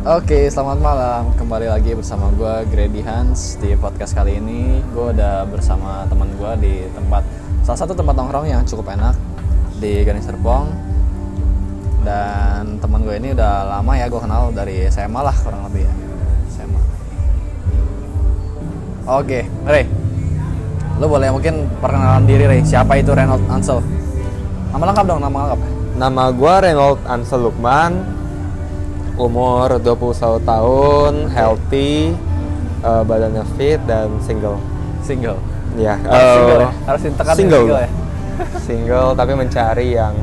Oke, selamat malam. Kembali lagi bersama gue Grady Hans di podcast kali ini. Gue udah bersama teman gue di tempat salah satu tempat nongkrong yang cukup enak di Gading Serpong. Dan teman gue ini udah lama ya gue kenal dari SMA lah kurang lebih ya. SMA. Oke, Ray. Lu boleh mungkin perkenalan diri Ray. Siapa itu Reynold Ansel? Nama lengkap dong, nama lengkap. Nama gue Reynold Ansel Lukman, umur 21 tahun, healthy, eh, badannya fit dan single. Single. Ya, Harus eh, single ya? Harus ditekan single. single ya? Single tapi mencari yang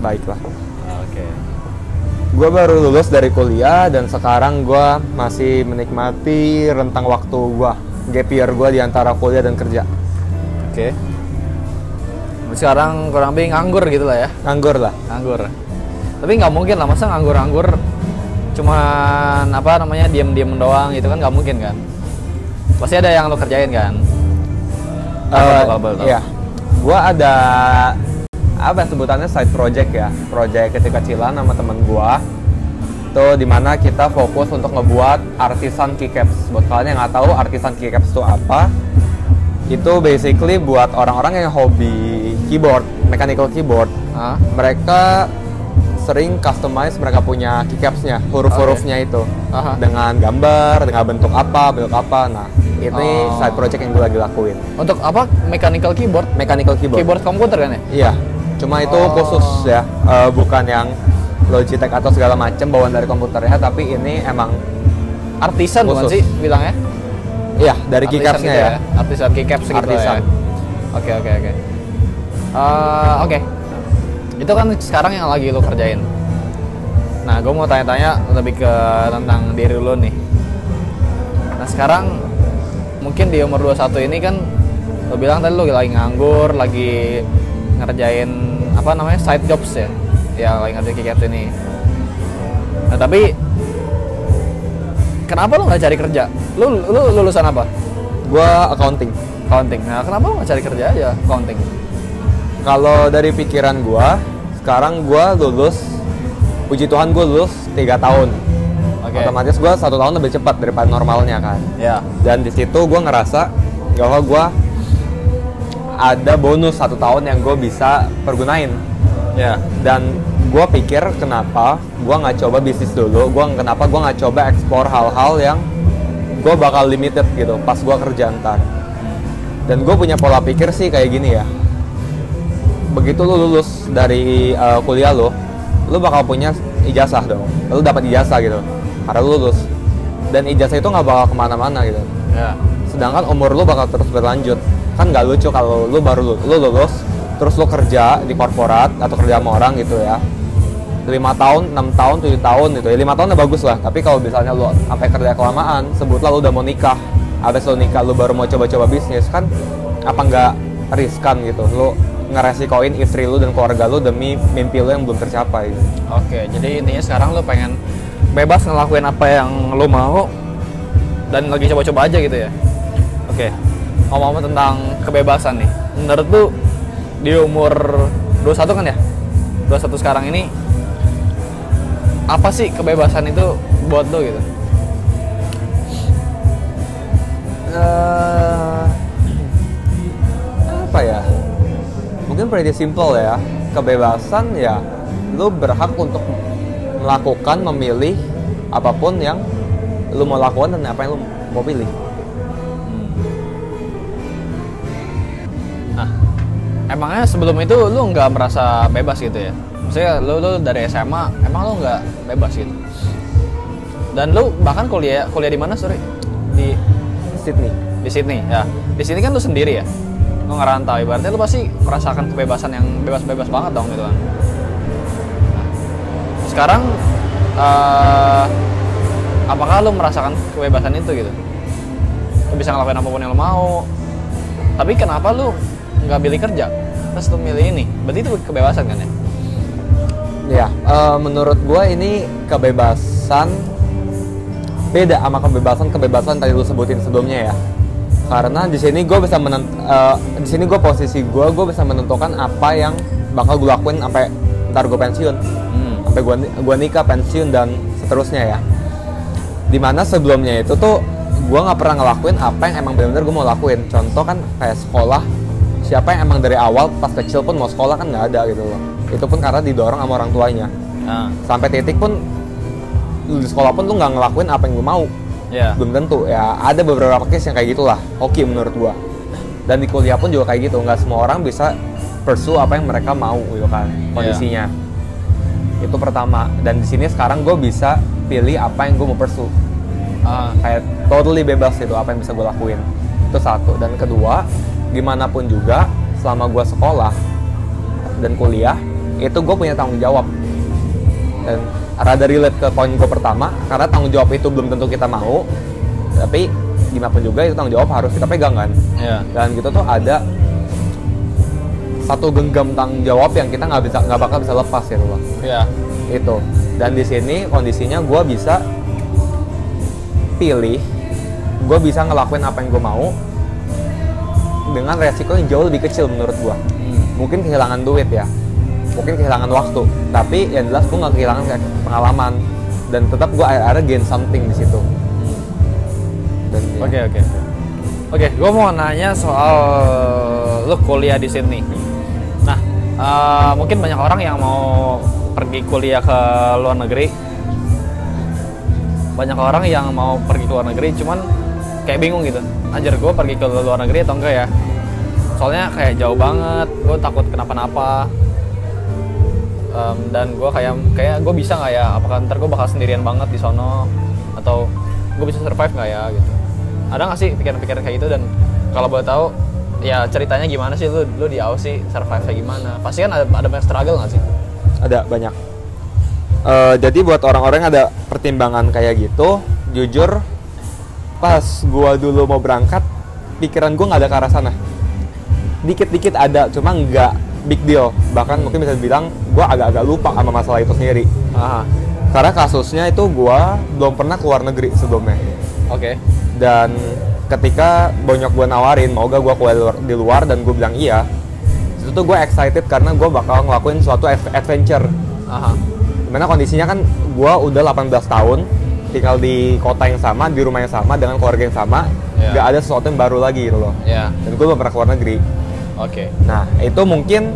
baik lah. Oke. Gue baru lulus dari kuliah dan sekarang gue masih menikmati rentang waktu gue, gap year gue di antara kuliah dan kerja. Oke. Sekarang kurang lebih nganggur gitu lah ya, Nganggur lah. nganggur. Tapi nggak mungkin lah, masa nganggur-nganggur cuman apa namanya diem-diem doang gitu kan nggak mungkin kan? Pasti ada yang lo kerjain kan? Tuh tahu? Iya. Gua ada apa ya sebutannya side project ya, project kecil-kecilan sama temen gua. Itu di mana kita fokus untuk ngebuat artisan keycaps. Buat kalian yang nggak tahu artisan keycaps itu apa, itu basically buat orang-orang yang hobi keyboard, mechanical keyboard. Hah? Mereka sering customize mereka punya keycapsnya, huruf-hurufnya itu Aha. dengan gambar, dengan bentuk apa, bentuk apa. Nah, ini Oh. side project yang gue lagi lakuin. Untuk apa? Mechanical keyboard? Mechanical keyboard. Keyboard komputer kan ya? Iya. Cuma itu Oh. khusus ya, eh, bukan yang Logitech atau segala macam bawaan dari komputernya, tapi ini emang Artisan bukan sih bilangnya? iya dari Artisan keycapsnya gitu ya. Artisan keycaps gitu Artisan. ya. Oke oke oke. Eh, Oke. Itu kan sekarang yang lagi lo kerjain. Nah, gue mau tanya-tanya lebih ke tentang diri lo nih. Nah, sekarang mungkin di umur 21 ini kan lo bilang tadi lo lagi nganggur, lagi ngerjain apa namanya side jobs ya, ya lagi ngerjain keycaps ini. Nah, tapi kenapa lo nggak cari kerja? Lo, lo lulusan apa? Gua accounting. accounting. Nah, kenapa lo nggak cari kerja aja accounting? Kalau dari pikiran gua, sekarang gua lulus, puji Tuhan gua lulus tiga tahun. Oke. Otomatis gua satu tahun lebih cepat daripada normalnya kan. Ya. Dan di situ gua ngerasa bahwa gua ada bonus satu tahun yang gue bisa pergunain. Ya. dan gue pikir kenapa gue nggak coba bisnis dulu gue kenapa gue nggak coba ekspor hal-hal yang gue bakal limited gitu pas gue kerja ntar dan gue punya pola pikir sih kayak gini ya begitu lu lulus dari uh, kuliah lo lu bakal punya ijazah dong. Lu dapat ijazah gitu karena lu lulus. Dan ijazah itu nggak bakal ke mana-mana gitu. Ya. sedangkan umur lu bakal terus berlanjut. Kan nggak lucu kalau lu baru lu, lu lulus terus lu kerja di korporat atau kerja sama orang gitu ya. Lima tahun, enam tahun, tujuh tahun gitu ya. Lima tahun udah bagus lah tapi kalau misalnya lu sampai kerja kelamaan sebutlah lu udah mau nikah habis lu nikah lu baru mau coba-coba bisnis kan apa nggak riskan gitu? Lu ngeresikoin istri lu dan keluarga lu demi mimpi lu yang belum tercapai Oke, jadi intinya sekarang lo pengen bebas ngelakuin apa yang lo mau dan lagi coba-coba aja gitu ya. Oke. Ngomong-ngomong tentang kebebasan nih. Menurut lu di umur 21 kan ya? 21 sekarang ini apa sih kebebasan itu buat lo gitu? Eh, apa ya mungkin pretty simple ya kebebasan ya lu berhak untuk melakukan memilih apa pun yang lu mau lakukan dan apa yang lu mau pilih Nah, emangnya sebelum itu lu nggak merasa bebas gitu ya? Maksudnya lu, lu dari SMA, emang lu nggak bebas gitu? Dan lu bahkan kuliah kuliah di mana sorry? Di Sydney di Sydney ya. Di sini kan lu sendiri ya? Lu ngerantau ibaratnya lu pasti merasakan kebebasan yang bebas-bebas banget dong gitu kan. Sekarang eh, apakah lu merasakan kebebasan itu gitu? Lu bisa ngelakuin apa pun yang lu mau. Tapi kenapa lu nggak pilih kerja? Terus lu milih ini. Berarti itu kebebasan kan ya? ya eh, menurut gue ini kebebasan beda sama kebebasan kebebasan tadi lu sebutin sebelumnya ya karena di sini gue bisa menent eh, di sini gue posisi gue gue bisa menentukan apa yang bakal gue lakuin sampai ntar gue pensiun. Hmm. sampai gue gua nikah pensiun dan seterusnya ya. Di mana sebelumnya itu tuh gue nggak pernah ngelakuin apa yang emang benar-benar gue mau lakuin. Contoh kan kayak sekolah siapa yang emang dari awal pas kecil pun mau sekolah kan nggak ada gitu loh. Itu pun karena didorong sama orang tuanya. Nah, sampai titik pun di sekolah pun lu nggak ngelakuin apa yang lu mau ya. belum tentu. Ya ada beberapa case yang kayak gitulah. Oke menurut gua. Dan di kuliah pun juga kayak gitu. Nggak semua orang bisa pursue apa yang mereka mau gitu kan kondisinya. Itu pertama. Dan di sini sekarang gue bisa pilih apa yang gue mau pursue. Ah, kayak totally bebas itu apa yang bisa gue lakuin. Itu satu. Dan kedua gimana pun juga selama gue sekolah dan kuliah itu gue punya tanggung jawab. Dan rada relate ke poin gue pertama karena tanggung jawab itu belum tentu kita mau tapi gimana pun juga itu tanggung jawab harus kita pegang kan ya. dan gitu tuh ada satu genggam tanggung jawab yang kita nggak bisa nggak bakal bisa lepas gitu loh Ya. itu dan di sini kondisinya gue bisa pilih gue bisa ngelakuin apa yang gue mau dengan resiko yang jauh lebih kecil menurut gue Hmm. mungkin kehilangan duit ya mungkin kehilangan waktu tapi yang jelas gue nggak kehilangan pengalaman dan tetap gue akhirnya gain something di situ ya, Oke oke. Oke, gue mau nanya soal lu kuliah di Sydney. Nah, eh, mungkin banyak orang yang mau pergi kuliah ke luar negeri. Banyak orang yang mau pergi ke luar negeri, cuman kayak bingung gitu. Anjir, gue pergi ke luar negeri atau enggak ya? Soalnya kayak jauh banget, gue takut kenapa-napa. Em, dan gue kayak kayak gue bisa nggak ya? Apakah ntar gue bakal sendirian banget di sono atau gue bisa survive nggak ya gitu? Ada nggak sih pikiran-pikiran kayak gitu dan kalau boleh tahu ya ceritanya gimana sih lu lu di Aussie survive kayak gimana? Pasti kan ada ada banyak struggle nggak sih? ada banyak Eh, jadi buat orang-orang ada pertimbangan kayak gitu jujur pas gua dulu mau berangkat pikiran gua nggak ada ke arah sana dikit-dikit ada cuma nggak big deal bahkan mungkin bisa dibilang gua agak-agak lupa sama masalah itu sendiri Aha. karena kasusnya itu gua belum pernah keluar negeri sebelumnya Oke. dan ketika bonyok gue nawarin mau gak gue kuliah di luar- dan gue bilang iya itu tuh gue excited karena gue bakal ngelakuin suatu ad- adventure Aha. di mana kondisinya kan gue udah 18 tahun tinggal di kota yang sama di rumah yang sama dengan keluarga yang sama Iya. nggak ada sesuatu yang baru lagi gitu loh Ya. dan gue belum pernah keluar negeri Oke. nah itu mungkin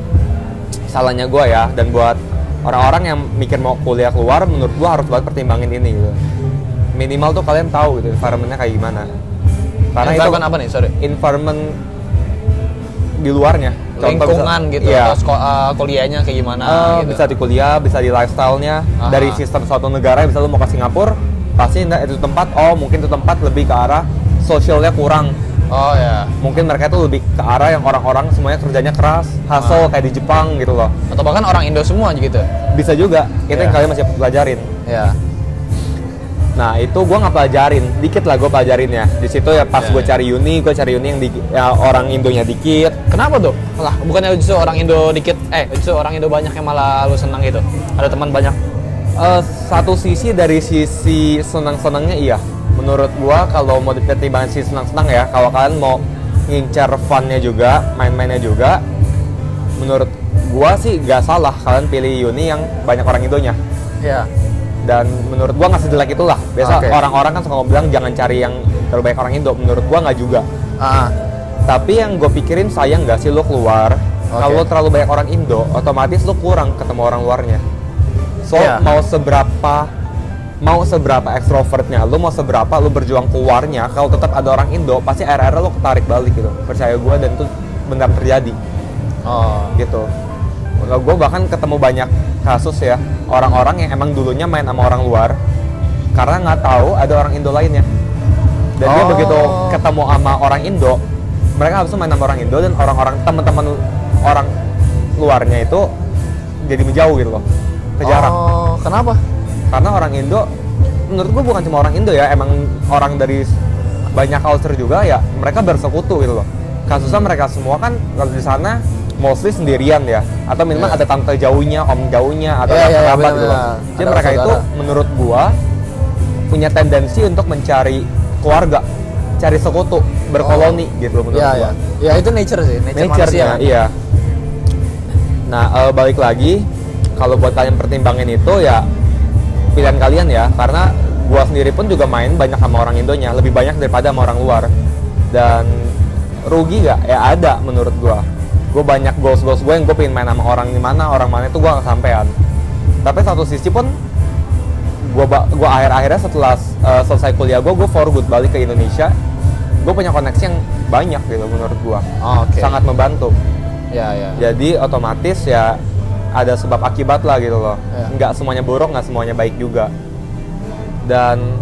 salahnya gue ya dan buat orang-orang yang mikir mau kuliah keluar menurut gue harus banget pertimbangin ini gitu minimal tuh kalian tahu gitu environmentnya kayak gimana karena itu Environment apa nih? Sorry. environment di luarnya Contoh Lingkungan bisa- gitu atau sekolah eh, kuliahnya kayak gimana Eh, gitu. bisa di kuliah, bisa di lifestyle-nya Aha. dari sistem suatu negara, bisa lu mau ke Singapura, pasti itu tempat, oh mungkin itu tempat lebih ke arah sosialnya kurang. Oh ya. Mungkin mereka itu lebih ke arah yang orang-orang semuanya kerjanya keras, hustle kayak di Jepang gitu loh. Atau bahkan orang Indo semua gitu. Bisa juga, itu yang Iya. kalian masih pelajarin. Ya. Nah itu gua nggak pelajarin, dikit lah gue pelajarin ya. Di situ ya pas Iya, gue iya. cari uni, gue cari uni yang di, ya, orang Indonya dikit, Kenapa tuh? Lah, bukannya justru orang Indo dikit, eh justru orang Indo banyak yang malah lu senang gitu. Ada teman banyak. Eh, satu sisi dari sisi senang-senangnya iya. Menurut gua kalau mau dipertimbangkan sisi senang-senang ya, kalau kalian mau ngincar funnya juga, main-mainnya juga, menurut gua sih gak salah kalian pilih uni yang banyak orang Indonya. Ya. Dan menurut gua nggak sejelek itulah. Biasa Oke. orang-orang kan suka bilang jangan cari yang terlalu banyak orang Indo. Menurut gua nggak juga. Ah. Tapi yang gue pikirin sayang nggak sih lo keluar Oke. kalau terlalu banyak orang Indo, otomatis lo kurang ketemu orang luarnya. So Iya. mau seberapa mau seberapa ekstrovertnya, lo mau seberapa lo berjuang keluarnya, kalau tetap ada orang Indo, pasti akhir-akhir lo ketarik balik gitu. Percaya gue dan itu benar terjadi Oh. gitu. Kalau gue bahkan ketemu banyak kasus ya orang-orang yang emang dulunya main sama orang luar karena nggak tahu ada orang Indo lainnya. Dan dia Oh. begitu ketemu sama orang Indo, mereka itu main sama orang Indo dan orang-orang teman-teman orang luarnya itu jadi menjauh gitu loh, kejarak. Oh, kenapa? Karena orang Indo, menurut gue bukan cuma orang Indo ya, emang orang dari banyak culture juga ya, mereka bersekutu gitu loh. Kasusnya mereka semua kan kalau di sana mostly sendirian ya, atau minimal Iya. ada tante jauhnya, om jauhnya, atau Iya, ada iya, kerabat gitu loh. Jadi Ada mereka itu menurut gua punya tendensi untuk mencari keluarga, cari sekutu, berkoloni gitu loh menurut Ya, gua ya. Ya itu nature sih, nature, manusia. nature-nya kan? iya nah eh, balik lagi kalau buat kalian pertimbangin itu ya pilihan kalian ya karena gua sendiri pun juga main banyak sama orang Indonya lebih banyak daripada sama orang luar. Dan rugi nggak? Ya ada menurut gua. Gue banyak goals goals gue yang gue pengen main sama orang di mana orang mana itu gue gak kesampean tapi satu sisi pun gue gua akhir akhirnya setelah uh, selesai kuliah gue gue for good balik ke Indonesia gue punya koneksi yang banyak gitu menurut gue Oh, oke. sangat membantu. Ya, ya. jadi otomatis ya ada sebab akibat lah gitu loh. Ya. nggak semuanya buruk nggak semuanya baik juga. Dan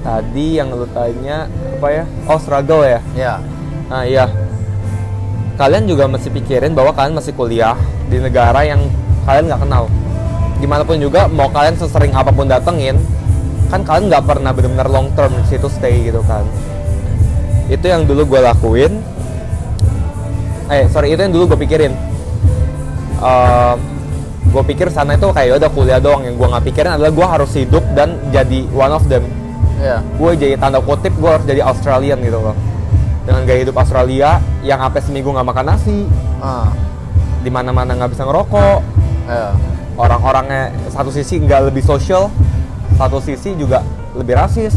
tadi yang lu tanya apa ya? Oh struggle ya? Ya. nah iya. Kalian juga mesti pikirin bahwa kalian masih kuliah di negara yang kalian nggak kenal. Gimana pun juga mau kalian sesering apa pun datengin kan kalian nggak pernah benar-benar long term di situ stay gitu kan. Itu yang dulu gue lakuin. Eh sorry itu yang dulu gue pikirin gue pikir sana itu kayak "Ya udah kuliah doang yang gue nggak pikirin adalah gue harus hidup dan jadi one of them Ya. gue jadi tanda kutip gue harus jadi Australian gitu loh dengan gaya hidup Australia yang sampai seminggu nggak makan nasi Ah. di mana mana nggak bisa ngerokok Ya. orang-orangnya satu sisi nggak lebih sosial satu sisi juga lebih rasis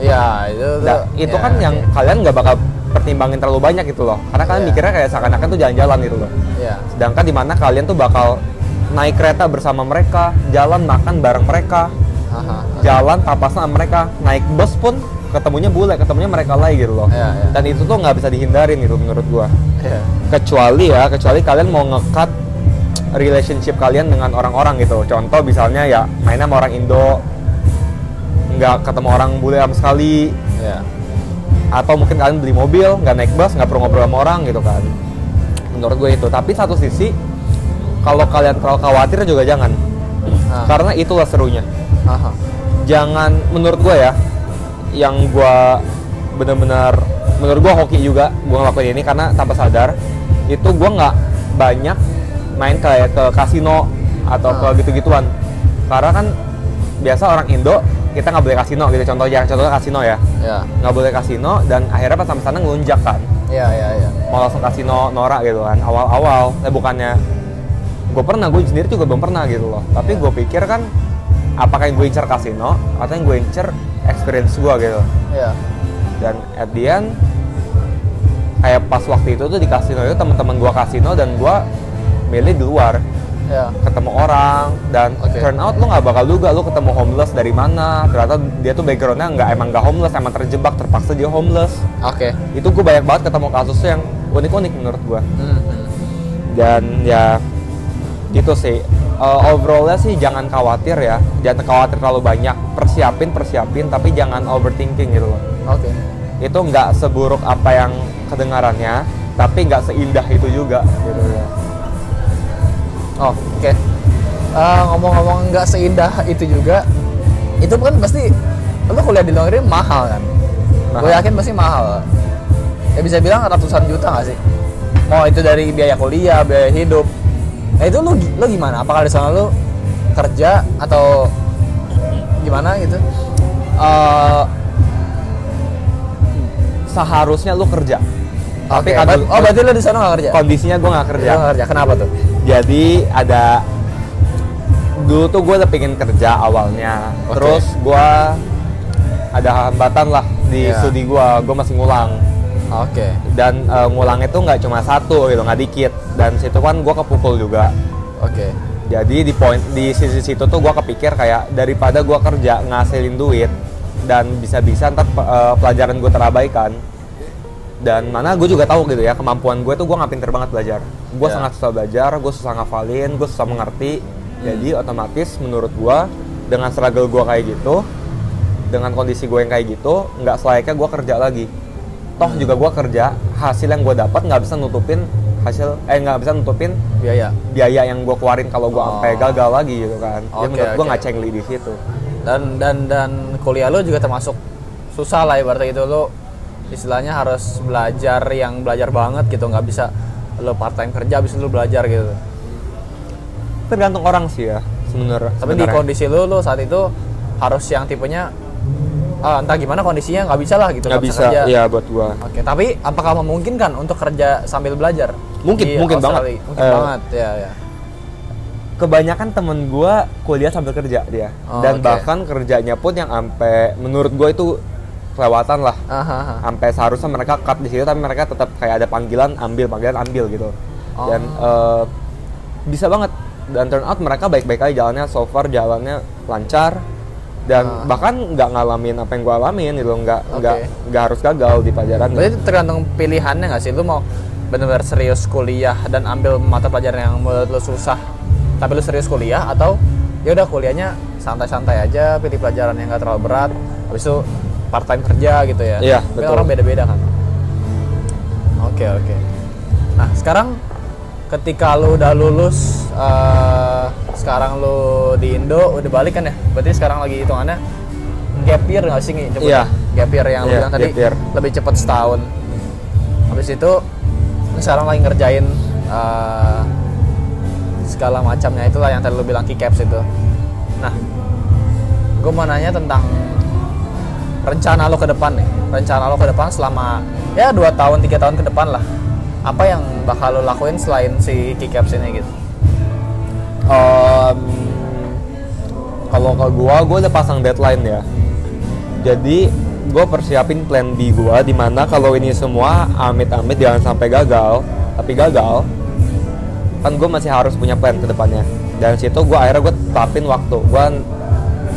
Ya, itu. Nah, itu ya, kan yang ya. kalian nggak bakal pertimbangin terlalu banyak gitu loh karena kalian Iya. mikirnya kayak seakan-akan tuh jalan-jalan gitu loh Ya. sedangkan di mana kalian tuh bakal naik kereta bersama mereka jalan makan bareng mereka Aha. jalan papasan sama mereka naik bus pun ketemunya bule ketemunya mereka lagi gitu loh Iya, iya. dan itu tuh nggak bisa dihindarin gitu menurut gua Ya. kecuali ya kecuali kalian mau ngekat relationship kalian dengan orang-orang gitu contoh misalnya ya mainnya sama orang Indo nggak ketemu orang bule sama sekali Ya. Atau mungkin kalian beli mobil nggak naik bus nggak perlu ngobrol sama orang gitu kan menurut gue itu tapi satu sisi kalau kalian terlalu khawatir juga jangan Ah. karena itulah serunya Aha. jangan menurut gue ya yang gue bener-bener menurut gue hoki juga gue ngelakuin ini karena tanpa sadar itu gue nggak banyak main kayak ke kasino atau Ah. ke gitu-gituan karena kan biasa orang Indo kita nggak boleh kasino gitu contohnya contohnya kasino ya. Ya. nggak boleh kasino dan akhirnya pas sampai sana ngelunjak kan. Ya, ya, ya. mau langsung kasino norak gitu kan awal-awal. Eh bukannya gue pernah gue sendiri juga belum pernah gitu loh. Tapi gue pikir kan apakah yang gue incer kasino atau yang gue incer experience gue gitu. Ya. dan at the end kayak pas waktu itu tuh di kasino itu teman-teman gue kasino dan gue milih di luar Ya. ketemu orang dan Oke. turn out lu nggak bakal juga lu ketemu homeless dari mana. Ternyata dia tuh backgroundnya nggak emang nggak homeless emang terjebak terpaksa dia homeless. Oke. itu gue banyak banget ketemu kasus yang unik-unik menurut gue Hmm, dan ya gitu sih. Uh, overallnya sih jangan khawatir ya. Jangan khawatir terlalu banyak. Persiapin persiapin tapi jangan overthinking gitu loh. Oke. itu nggak seburuk apa yang kedengarannya tapi nggak seindah itu juga gitu ya Oh, oke. Eh, ngomong-ngomong nggak seindah itu juga, itu kan pasti lu kuliah di luar negeri mahal kan? Mahal. Gue yakin pasti mahal. Ya bisa bilang ratusan juta nggak sih? Mau itu dari biaya kuliah, biaya hidup. Nah itu lu, lu gimana? Apakah di sana lu kerja atau gimana gitu? Eh, seharusnya lu kerja tapi Oke, kan oh berarti lu di sana nggak kerja? kondisinya gue nggak kerja nggak kerja. Kenapa tuh? Jadi ada dulu tuh gue udah pengen kerja awalnya Oke. terus gue ada hambatan lah di Iya. studi gue gue masih ngulang Oke. dan eh, ngulangnya tuh nggak cuma satu gitu nggak dikit dan situ kan gue kepukul juga Oke. jadi di poin di sisi situ tuh gue kepikir kayak daripada gue kerja ngasilin duit dan bisa-bisa ntar eh, pelajaran gue terabaikan dan mana gue juga tahu gitu ya kemampuan gue tuh gue nggak pinter banget belajar gue Ya. sangat susah belajar gue susah ngafalin gue susah mengerti jadi otomatis menurut gue dengan struggle gue kayak gitu dengan kondisi gue yang kayak gitu nggak selayaknya gue kerja lagi toh juga gue kerja hasil yang gue dapat nggak bisa nutupin hasil eh nggak bisa nutupin Biaya. biaya yang gue keluarin kalau gue sampai Oh. gagal lagi gitu kan. Jadi Oke, menurut gue oke. nggak cengli di situ. dan dan dan kuliah lo juga termasuk susah lah ibaratnya gitu lo istilahnya harus belajar yang belajar banget gitu nggak bisa lo part time kerja habis itu lo belajar gitu Tergantung orang sih ya sebenarnya. tapi di sebenarnya. kondisi lo lo saat itu harus yang tipenya ah, entah gimana kondisinya nggak bisa lah gitu nggak bisa, kerja. ya buat gue. oke tapi apakah memungkinkan untuk kerja sambil belajar Mungkin, Di mungkin Australia? banget. mungkin Eh, banget ya ya kebanyakan temen gue kuliah sambil kerja dia Oh, dan oke. bahkan kerjanya pun yang sampai menurut gue itu kelewatan lah Aha, aha. sampai seharusnya mereka cut di situ tapi mereka tetap kayak ada panggilan ambil panggilan ambil gitu dan Oh. eh, bisa banget dan turn out mereka baik-baik aja jalannya so far jalannya lancar dan Ah. bahkan nggak ngalamin apa yang gue alamin gitu nggak nggak Oke. nggak harus gagal di pelajaran Berarti itu tergantung pilihannya nggak sih? Lu mau benar-benar serius kuliah dan ambil mata pelajaran yang menurut lu susah, tapi lu serius kuliah atau ya udah kuliahnya santai-santai aja, pilih pelajaran yang nggak terlalu berat, habis itu part time kerja gitu ya? Iya, Tapi betul. orang beda-beda kan. Oke oke. Nah sekarang ketika lu udah lulus, eh, sekarang lu di Indo udah balik kan ya? Berarti sekarang lagi hitungannya gap year nggak sih? Cepet Iya. Gap year yang lu Iya, bilang tadi year. lebih cepat setahun. Habis itu sekarang lagi ngerjain eh, segala macamnya itulah yang tadi lu bilang keycaps itu. Nah, gue mau nanya tentang rencana lo ke depan nih. Rencana lo ke depan selama ya dua tahun tiga tahun ke depan lah. Apa yang bakal lo lakuin selain si keycaps ini gitu? Em, kalau ke gua, gua udah pasang deadline ya. Jadi gua persiapin plan B gua di mana kalau ini semua amit-amit jangan sampai gagal, tapi gagal, kan gua masih harus punya plan ke depannya. Dan situ gua akhirnya gua tetapin waktu. Gua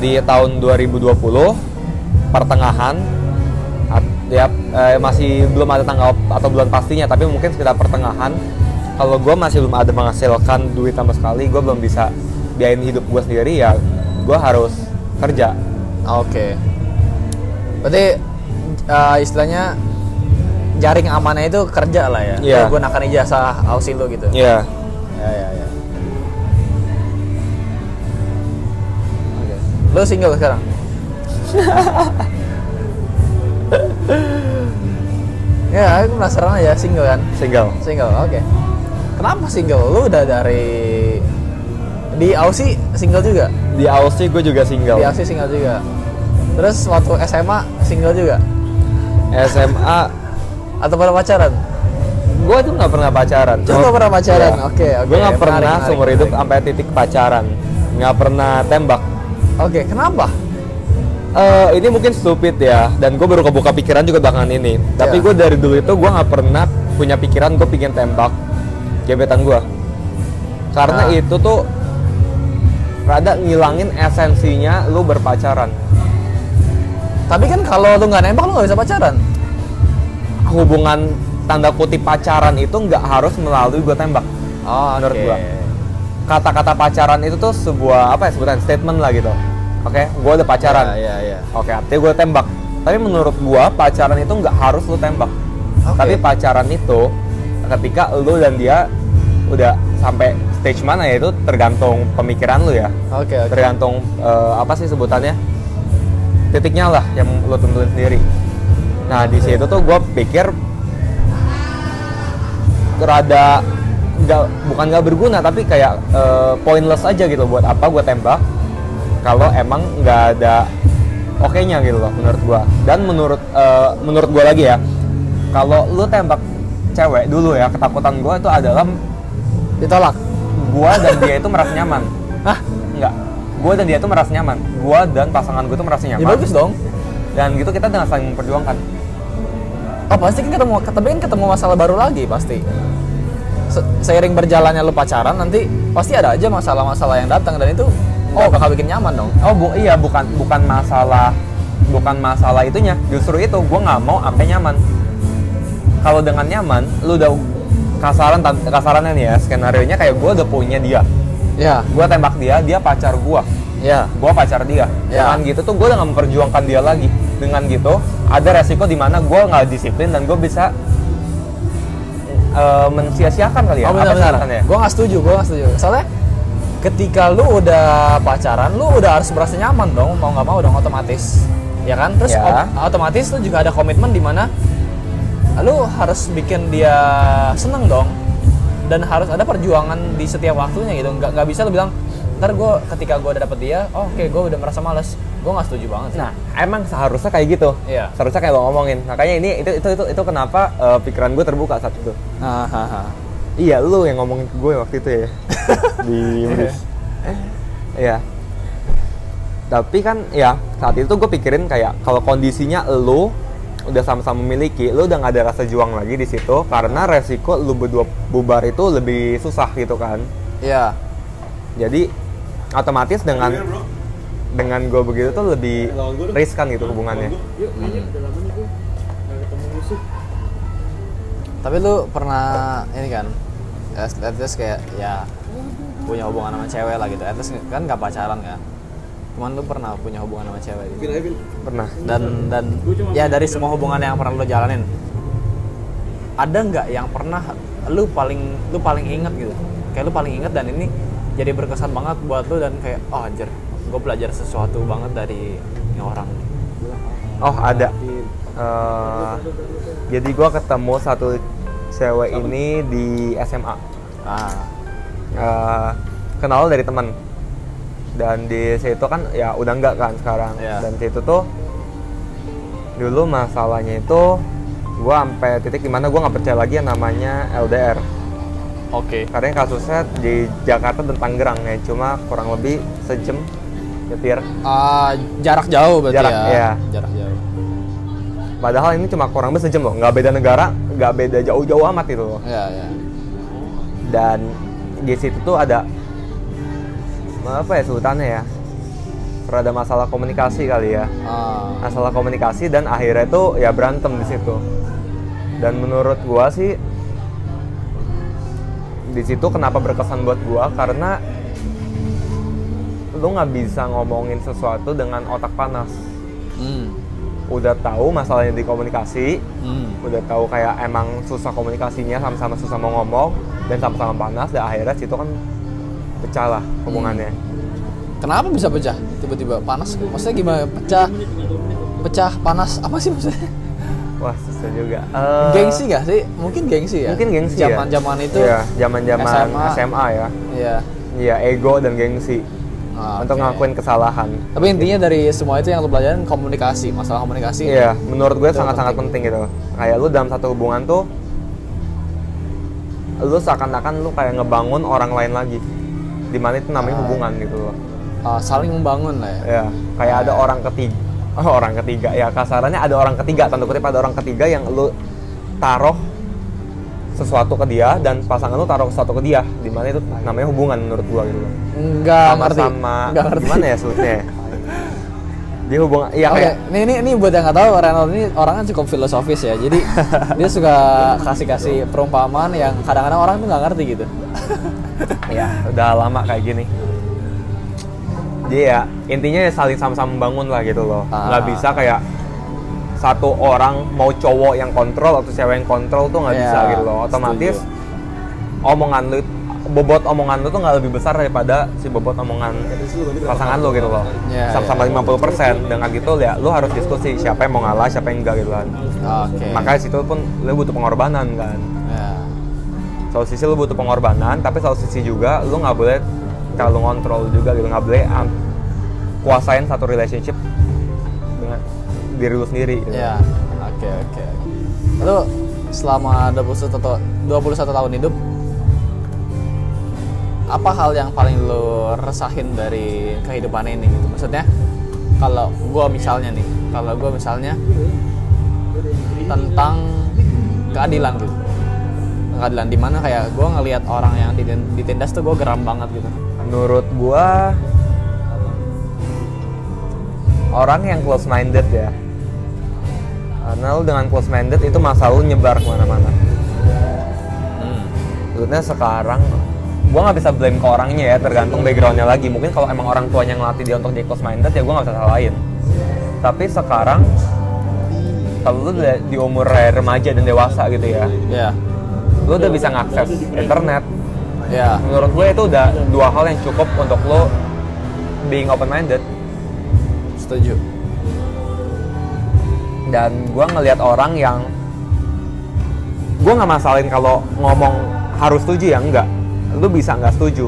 di tahun 2020 pertengahan ya eh, masih belum ada tanggal atau bulan pastinya tapi mungkin sekitar pertengahan kalau gue masih belum ada menghasilkan duit sama sekali gue belum bisa biayain hidup gue sendiri ya gue harus kerja Oke. Berarti eh, istilahnya jaring amannya itu kerja lah ya. Iya. Lu gunakan ijazah Aussie lo gitu. ya Ya ya ya. Oke. Lo single sekarang? ya, aku penasaran aja single kan? single Single, oke. Kenapa single? Lu udah dari di Aussie single juga? di Aussie gue juga single Di Aussie single juga. Terus waktu SMA single juga? SMA Atau pernah pacaran? gue tuh nggak pernah pacaran Lu nggak pernah pacaran? Oke, oke. gue nggak pernah menarik, seumur hidup sampai titik pacaran nggak pernah tembak Oke, kenapa? Eh, ini mungkin stupid ya, dan gue baru kebuka pikiran juga belakangan ini. Tapi Ya. gue dari dulu itu gue nggak pernah punya pikiran gue pingin tembak gebetan gue, karena Ah. itu tuh rada ngilangin esensinya lu berpacaran. Tapi kan kalau lu nggak nembak lu nggak bisa pacaran. Hubungan tanda kutip pacaran itu nggak harus melalui gue tembak. Oh, Menurut oke. gua. Kata-kata pacaran itu tuh sebuah apa ya sebutan statement lah gitu. Oke, gue udah pacaran. Iya, iya, iya. Oke, artinya gue tembak. Tapi menurut gua pacaran itu nggak harus lu tembak. Oke. Tapi pacaran itu ketika lu dan dia udah sampai stage mana ya itu tergantung pemikiran lu ya. Oke, oke. Tergantung eh, apa sih sebutannya? Titiknya lah yang lu tentuin sendiri. Nah, di situ tuh gua pikir rada nggak bukan nggak berguna tapi kayak eh, pointless aja gitu buat apa gua tembak kalau emang nggak ada oke-nya gitu loh menurut gua dan menurut eh, menurut gua lagi ya kalau lu tembak cewek dulu ya ketakutan gua itu adalah Ditolak. gua dan dia itu merasa nyaman Hah? enggak gua dan dia itu merasa nyaman gua dan pasangan gua itu merasa Ya nyaman bagus dong. dan gitu kita dengan saling memperjuangkan Oh pasti kan ketemu, tapi kan ketemu masalah baru lagi pasti. Se- seiring berjalannya lu pacaran nanti pasti ada aja masalah-masalah yang datang dan itu oh bakal bikin nyaman dong. oh bu iya bukan bukan masalah bukan masalah itunya justru itu gua nggak mau sampai nyaman kalau dengan nyaman lu udah kasaran kasarannya nih ya skenario nya kayak gua udah punya dia Ya, gua tembak dia dia pacar gua ya. gua pacar dia Ya. dengan gitu tuh gua udah nggak memperjuangkan dia lagi dengan gitu ada resiko di mana gua nggak disiplin dan gua bisa eh, mensia-siakan kali ya oh Apa benar sih benar. alasannya? Gue nggak setuju, gue nggak setuju. Soalnya ketika lu udah pacaran, lu udah harus merasa nyaman dong, mau nggak mau dong otomatis, ya kan? Terus Ya. ot- otomatis lu juga ada komitmen di mana lu harus bikin dia seneng dong, dan harus ada perjuangan di setiap waktunya gitu. Nggak nggak bisa lu bilang ntar gue ketika gue udah dapet dia, oh, oke gue udah merasa males, gue nggak setuju banget. Sih. Nah, emang seharusnya kayak gitu. Iya. Seharusnya kayak lo ngomongin. Makanya ini itu itu itu, itu kenapa eh, pikiran gue terbuka saat itu. Hahaha. Iya, lu yang ngomongin ke gue waktu itu ya. Di Inggris. Iya. Tapi kan ya saat itu gue pikirin kayak kalau kondisinya lu udah sama-sama memiliki, lu udah nggak ada rasa juang lagi di situ karena resiko lu berdua bubar itu lebih susah gitu kan. Iya. Jadi otomatis dengan dengan gue begitu tuh lebih dong. riskan gitu hubungannya. Musuh. Tapi lu pernah ini kan, ya, at least kayak ya punya hubungan sama cewek lah gitu. At least kan nggak pacaran kan. Cuman lu pernah punya hubungan sama cewek gitu. Pernah. Dan dan ya dari semua hubungan yang pernah lu jalanin, ada nggak yang pernah lu paling lu paling inget gitu? Kayak lu paling inget dan ini jadi berkesan banget buat lu dan kayak oh anjir, gue belajar sesuatu banget dari ini orang. Oh ada. Eh, jadi gue ketemu satu cewek ini di SMA. Ah, Eh, kenal dari teman. Dan di situ kan ya udah enggak kan sekarang. Iya. Dan situ tuh dulu masalahnya itu gue sampai titik di mana gue nggak percaya lagi yang namanya LDR. oke. Karena kasusnya di Jakarta dan Tangerang ya, cuma kurang lebih sejam nyetir. Ah, jarak jauh berarti Jarak, ya. iya. Jarak jauh. Padahal ini cuma kurang lebih sejam loh, nggak beda negara, nggak beda jauh-jauh amat itu loh. Iya, iya. Dan di situ tuh ada apa ya sebutannya ya? Ada masalah komunikasi kali ya. Ah, Masalah komunikasi dan akhirnya tuh ya berantem di situ. Dan menurut gua sih di situ kenapa berkesan buat gua karena lu nggak bisa ngomongin sesuatu dengan otak panas. hmm, Udah tahu masalahnya di komunikasi, hmm. udah tahu kayak emang susah komunikasinya sama-sama susah mau ngomong dan sama-sama panas dan akhirnya situ kan pecah lah hubungannya Kenapa bisa pecah? Tiba-tiba panas? Maksudnya gimana? Pecah? Pecah panas? Apa sih maksudnya? wah susah juga Eh, gengsi gak sih? Mungkin gengsi ya. mungkin gengsi ya Zaman-zaman itu. Iya, zaman-zaman SMA. SMA. ya Iya. iya ego dan gengsi Ah, untuk oke. ngakuin kesalahan Tapi intinya dari semua itu yang lo pelajarin komunikasi, masalah komunikasi. iya menurut gue sangat-sangat penting gitu kayak lu dalam satu hubungan tuh lu seakan-akan lu kayak ngebangun orang lain lagi di mana itu namanya Ah. hubungan gitu loh Ah, saling membangun lah ya. ya kayak ada orang ketiga oh, orang ketiga ya kasarannya ada orang ketiga tanda kutip ada orang ketiga yang lu taruh sesuatu ke dia dan pasangan lu taruh sesuatu ke dia di mana itu namanya hubungan menurut gua gitu loh Enggak ngerti. sama-sama Enggak ngerti. gimana ya sebutnya dia hubungan iya Oke, kayak ini, ini ini buat yang nggak tahu Renald ini orangnya cukup filosofis ya. Jadi dia suka kasih-kasih perumpamaan yang kadang-kadang orang tuh nggak ngerti gitu. ya udah lama kayak gini jadi ya intinya ya saling sama-sama membangun lah gitu loh Ah. nggak bisa kayak satu orang mau cowok yang kontrol atau cewek yang kontrol tuh nggak Iya, bisa gitu loh. Otomatis omongan lu bobot omongan lu tuh nggak lebih besar daripada si bobot omongan pasangan lu gitu loh. Iya, sama-sama iya. 50% dengan gitu ya lu harus diskusi siapa yang mau ngalah siapa yang enggak gitu kan. Oke. makanya situ pun lu butuh pengorbanan kan. Ya. satu sisi lu butuh pengorbanan tapi satu sisi juga lu nggak boleh terlalu ngontrol juga gitu. Nggak boleh kuasain satu relationship diri lu sendiri gitu. Ya. Oke oke. Lu selama 21 ta- 21 tahun hidup apa hal yang paling lu resahin dari kehidupan ini gitu? Maksudnya kalau gua misalnya nih, kalau gua misalnya tentang keadilan gitu. Keadilan di mana kayak gua ngelihat orang yang ditin- ditindas tuh gua geram banget gitu. menurut gua orang yang close minded ya karena lu dengan close minded itu masa lu nyebar ke mana-mana Hmm. maksudnya sekarang gua nggak bisa blame ke orangnya ya tergantung backgroundnya lagi mungkin kalau emang orang tuanya ngelatih dia untuk jadi close minded ya gua nggak bisa salahin tapi sekarang kalau lu udah di umur remaja dan dewasa gitu ya Ya. lu udah bisa ngakses internet Ya. menurut gue itu udah dua hal yang cukup untuk lo being open minded Setuju. dan gue ngelihat orang yang gue nggak masalahin kalau ngomong harus setuju ya enggak. Lu bisa nggak setuju.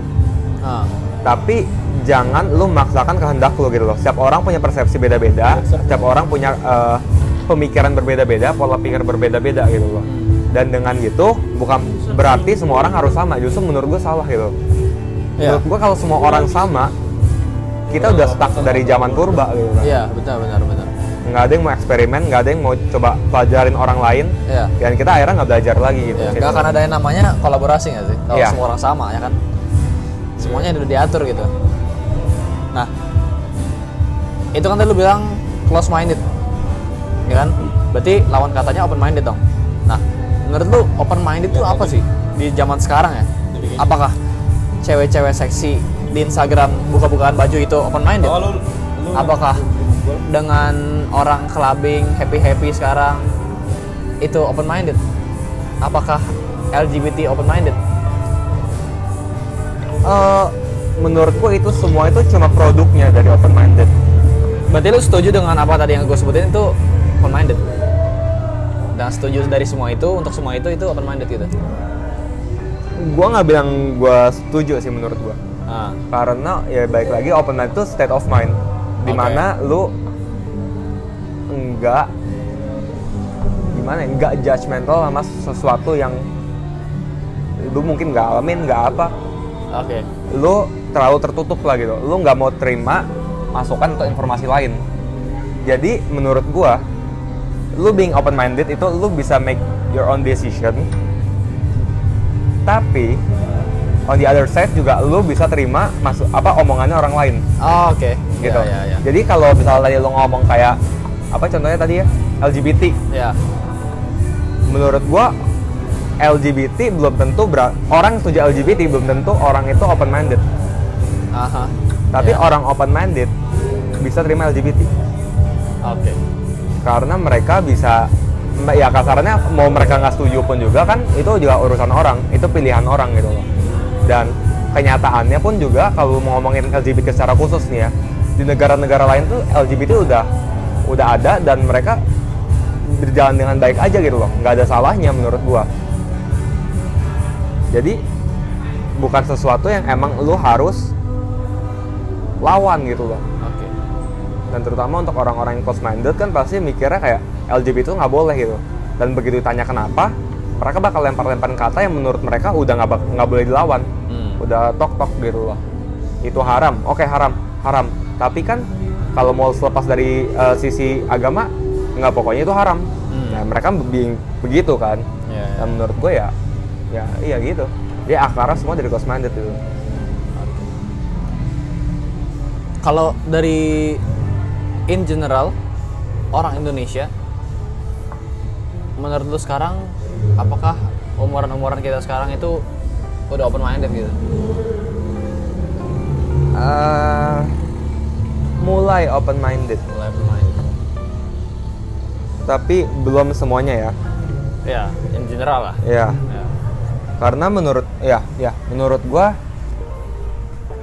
Ah. tapi jangan lu memaksakan kehendak lu gitu loh. Setiap orang punya persepsi beda-beda setiap orang punya eh, pemikiran berbeda-beda pola pikir berbeda-beda gitu loh. Dan dengan gitu bukan berarti semua orang harus sama. Justru menurut gue salah gitu. Iya. menurut gua kalau semua orang sama kita udah stuck dari zaman purba gitu kan Iya, benar benar benar. nggak ada yang mau eksperimen nggak ada yang mau coba pelajarin orang lain Iya. dan kita akhirnya nggak belajar lagi gitu Ya, Gitu. nggak akan ada yang namanya kolaborasi nggak sih? Kalau Iya. semua orang sama ya kan? Semuanya udah diatur gitu. Nah, itu kan tadi lu bilang close minded, ya kan? Berarti lawan katanya open minded dong. Nah, menurut lu open minded itu apa sih di zaman sekarang ya? Apakah cewek-cewek seksi di Instagram buka-bukaan baju itu open minded? Apakah dengan orang clubbing happy happy sekarang itu open minded? Apakah LGBT open minded? Eh, menurutku itu semua itu cuma produknya dari open minded Berarti lu setuju dengan apa tadi yang gue sebutin itu open minded? Dan setuju dari semua itu untuk semua itu itu open minded gitu. gua nggak bilang gua setuju sih menurut gua Ah, karena ya baik lagi open mind itu state of mind. Di mana lu enggak gimana ya, enggak judgmental sama sesuatu yang lu mungkin nggak alamin nggak apa. Oke. lu terlalu tertutup lah gitu. Lu nggak mau terima masukan atau informasi lain. Jadi menurut gua lu being open minded itu lu bisa make your own decision. Tapi on the other side juga lu bisa terima masuk apa omongannya orang lain Oh, oke. gitu Ya, ya, ya. jadi kalau misalnya tadi lu ngomong kayak apa contohnya tadi ya LGBT Ya. menurut gua LGBT belum tentu ber- orang setuju LGBT belum tentu orang itu open minded Aha. Tapi Ya. orang open minded bisa terima LGBT Oke. karena mereka bisa ya kasarnya mau mereka nggak setuju pun juga kan itu juga urusan orang itu pilihan orang gitu loh dan kenyataannya pun juga kalau mau ngomongin LGBT secara khusus nih ya di negara-negara lain tuh LGBT udah udah ada dan mereka berjalan dengan baik aja gitu loh. Nggak ada salahnya menurut gua. Jadi bukan sesuatu yang emang lu harus lawan gitu loh. Oke. dan terutama untuk orang-orang yang close minded kan pasti mikirnya kayak LGBT itu nggak boleh gitu. Dan begitu ditanya kenapa mereka bakal lempar-lemparin kata yang menurut mereka udah nggak nggak boleh dilawan. Hmm. udah tok-tok gitu loh. Itu haram. Oke haram. Haram. Tapi kan kalau mau selepas dari eh, sisi agama nggak pokoknya itu haram. Hmm. nah mereka be- begitu kan. Ya, ya. dan menurut gue ya ya iya gitu. Dia akarnya semua dari close minded gitu. Kalau dari in general orang Indonesia menurut lu sekarang apakah umuran-umuran kita sekarang itu udah open minded gitu? Eh, mulai open minded Mulai open minded. tapi belum semuanya ya Ya, in general lah. ya Ya. karena menurut ya ya menurut gua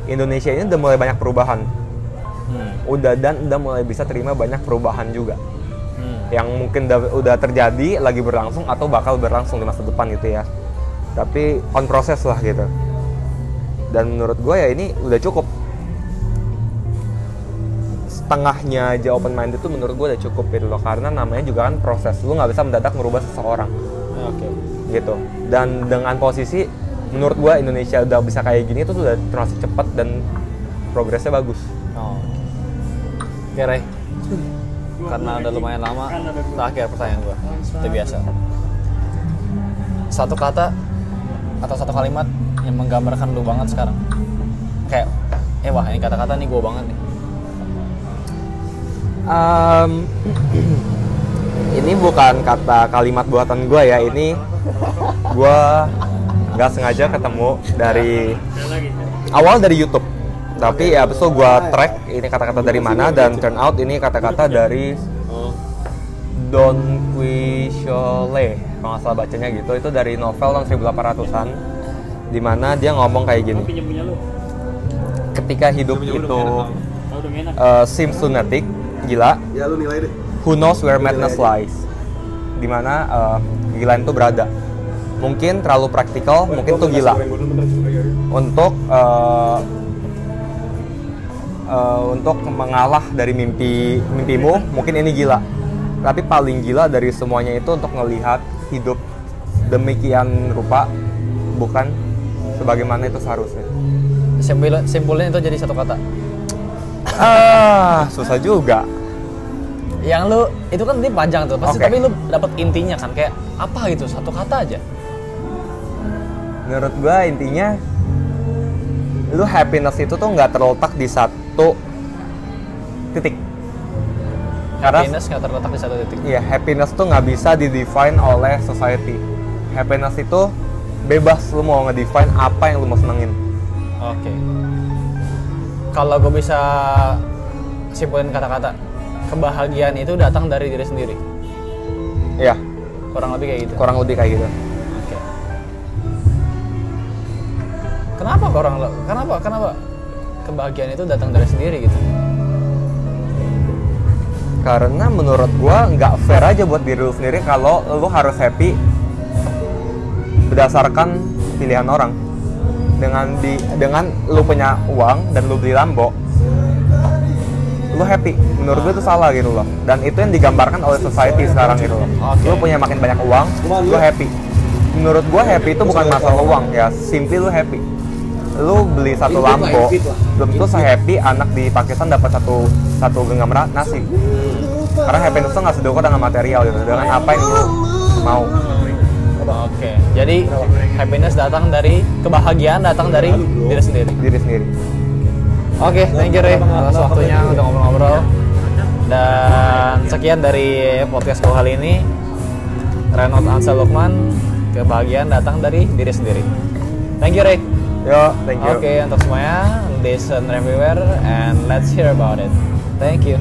Indonesia ini udah mulai banyak perubahan Hmm. udah dan udah mulai bisa terima banyak perubahan juga. Yang mungkin udah, udah terjadi lagi berlangsung atau bakal berlangsung di masa depan gitu ya. Tapi on proses lah gitu. Dan menurut gue ya ini udah cukup. Setengahnya aja open minded itu menurut gue udah cukup gitu loh. Karena namanya juga kan proses. Lu nggak bisa mendadak merubah seseorang. Ya, Oke. gitu. Dan dengan posisi menurut gua Indonesia udah bisa kayak gini itu sudah termasuk cepat dan progresnya bagus. Oh, oke. Oke, Ray. Karena udah lumayan lama, terakhir pertanyaan gua. Itu biasa. Satu kata atau satu kalimat yang menggambarkan lu banget sekarang. Kayak, eh wah ini kata-kata nih gua banget nih. Em, ini bukan kata kalimat buatan gua ya ini gua nggak sengaja ketemu dari awal dari YouTube tapi ya abis itu gua track ini kata-kata dari mana dan turn out ini kata-kata dari Don Quixote kalau nggak salah bacanya gitu. Itu dari novel tahun 1800-an di mana dia ngomong kayak gini. Ketika hidup itu uh, seems lunatic gila. Ya lu nilai deh. who knows where madness lies. Di mana uh, kegilaan itu berada. Mungkin terlalu praktikal mungkin itu gila. untuk uh, uh, untuk mengalah dari mimpi mimpimu mungkin ini gila. Tapi paling gila dari semuanya itu untuk melihat hidup demikian rupa bukan sebagaimana itu seharusnya. Siapa simpulin simpulin itu jadi satu kata. Ah susah juga. Yang lu itu kan dia panjang tuh. Pasti Oke. tapi lu dapat intinya kan kayak apa gitu satu kata aja. Menurut gua intinya lu happiness itu tuh nggak terletak di satu titik Karena- happiness nggak terletak di satu titik Iya, happiness tuh nggak bisa didefine oleh society. Happiness itu bebas lu mau ngedefine apa yang lu mau senengin. oke kalau gue bisa simpulin kata-kata kebahagiaan itu datang dari diri sendiri Iya, kurang lebih kayak gitu kurang lebih kayak gitu. Oke. Kenapa orang lo? Kenapa? Kenapa? Kebahagiaan itu datang dari sendiri gitu. Karena menurut gua nggak fair aja buat diri lu sendiri kalau lu harus happy berdasarkan pilihan orang. Dengan di dengan lu punya uang dan lu beli Lambo, lu happy. Menurut gua itu salah gitu loh. Dan itu yang digambarkan oleh society sekarang gitu loh. Oke. Lu punya makin banyak uang, lu happy. Menurut gua happy itu bukan masalah uang ya, simply lu happy. Lu beli satu Lambo, lah. belum tentu sehappy anak di Pakistan dapat satu satu genggam nasi. Karena happiness itu nggak sedukur dengan material gitu, dengan apa yang lu mau. Oke. Jadi happiness datang dari kebahagiaan datang dari diri sendiri. diri sendiri. Oke, thank you Ray atas waktunya untuk ngobrol-ngobrol. Dan sekian dari podcast gue kali ini. Renault Ansel Lukman, kebahagiaan datang dari diri sendiri. Thank you Ray. Yo, thank you. Oke, untuk semuanya, listen everywhere and let's hear about it. Thank you.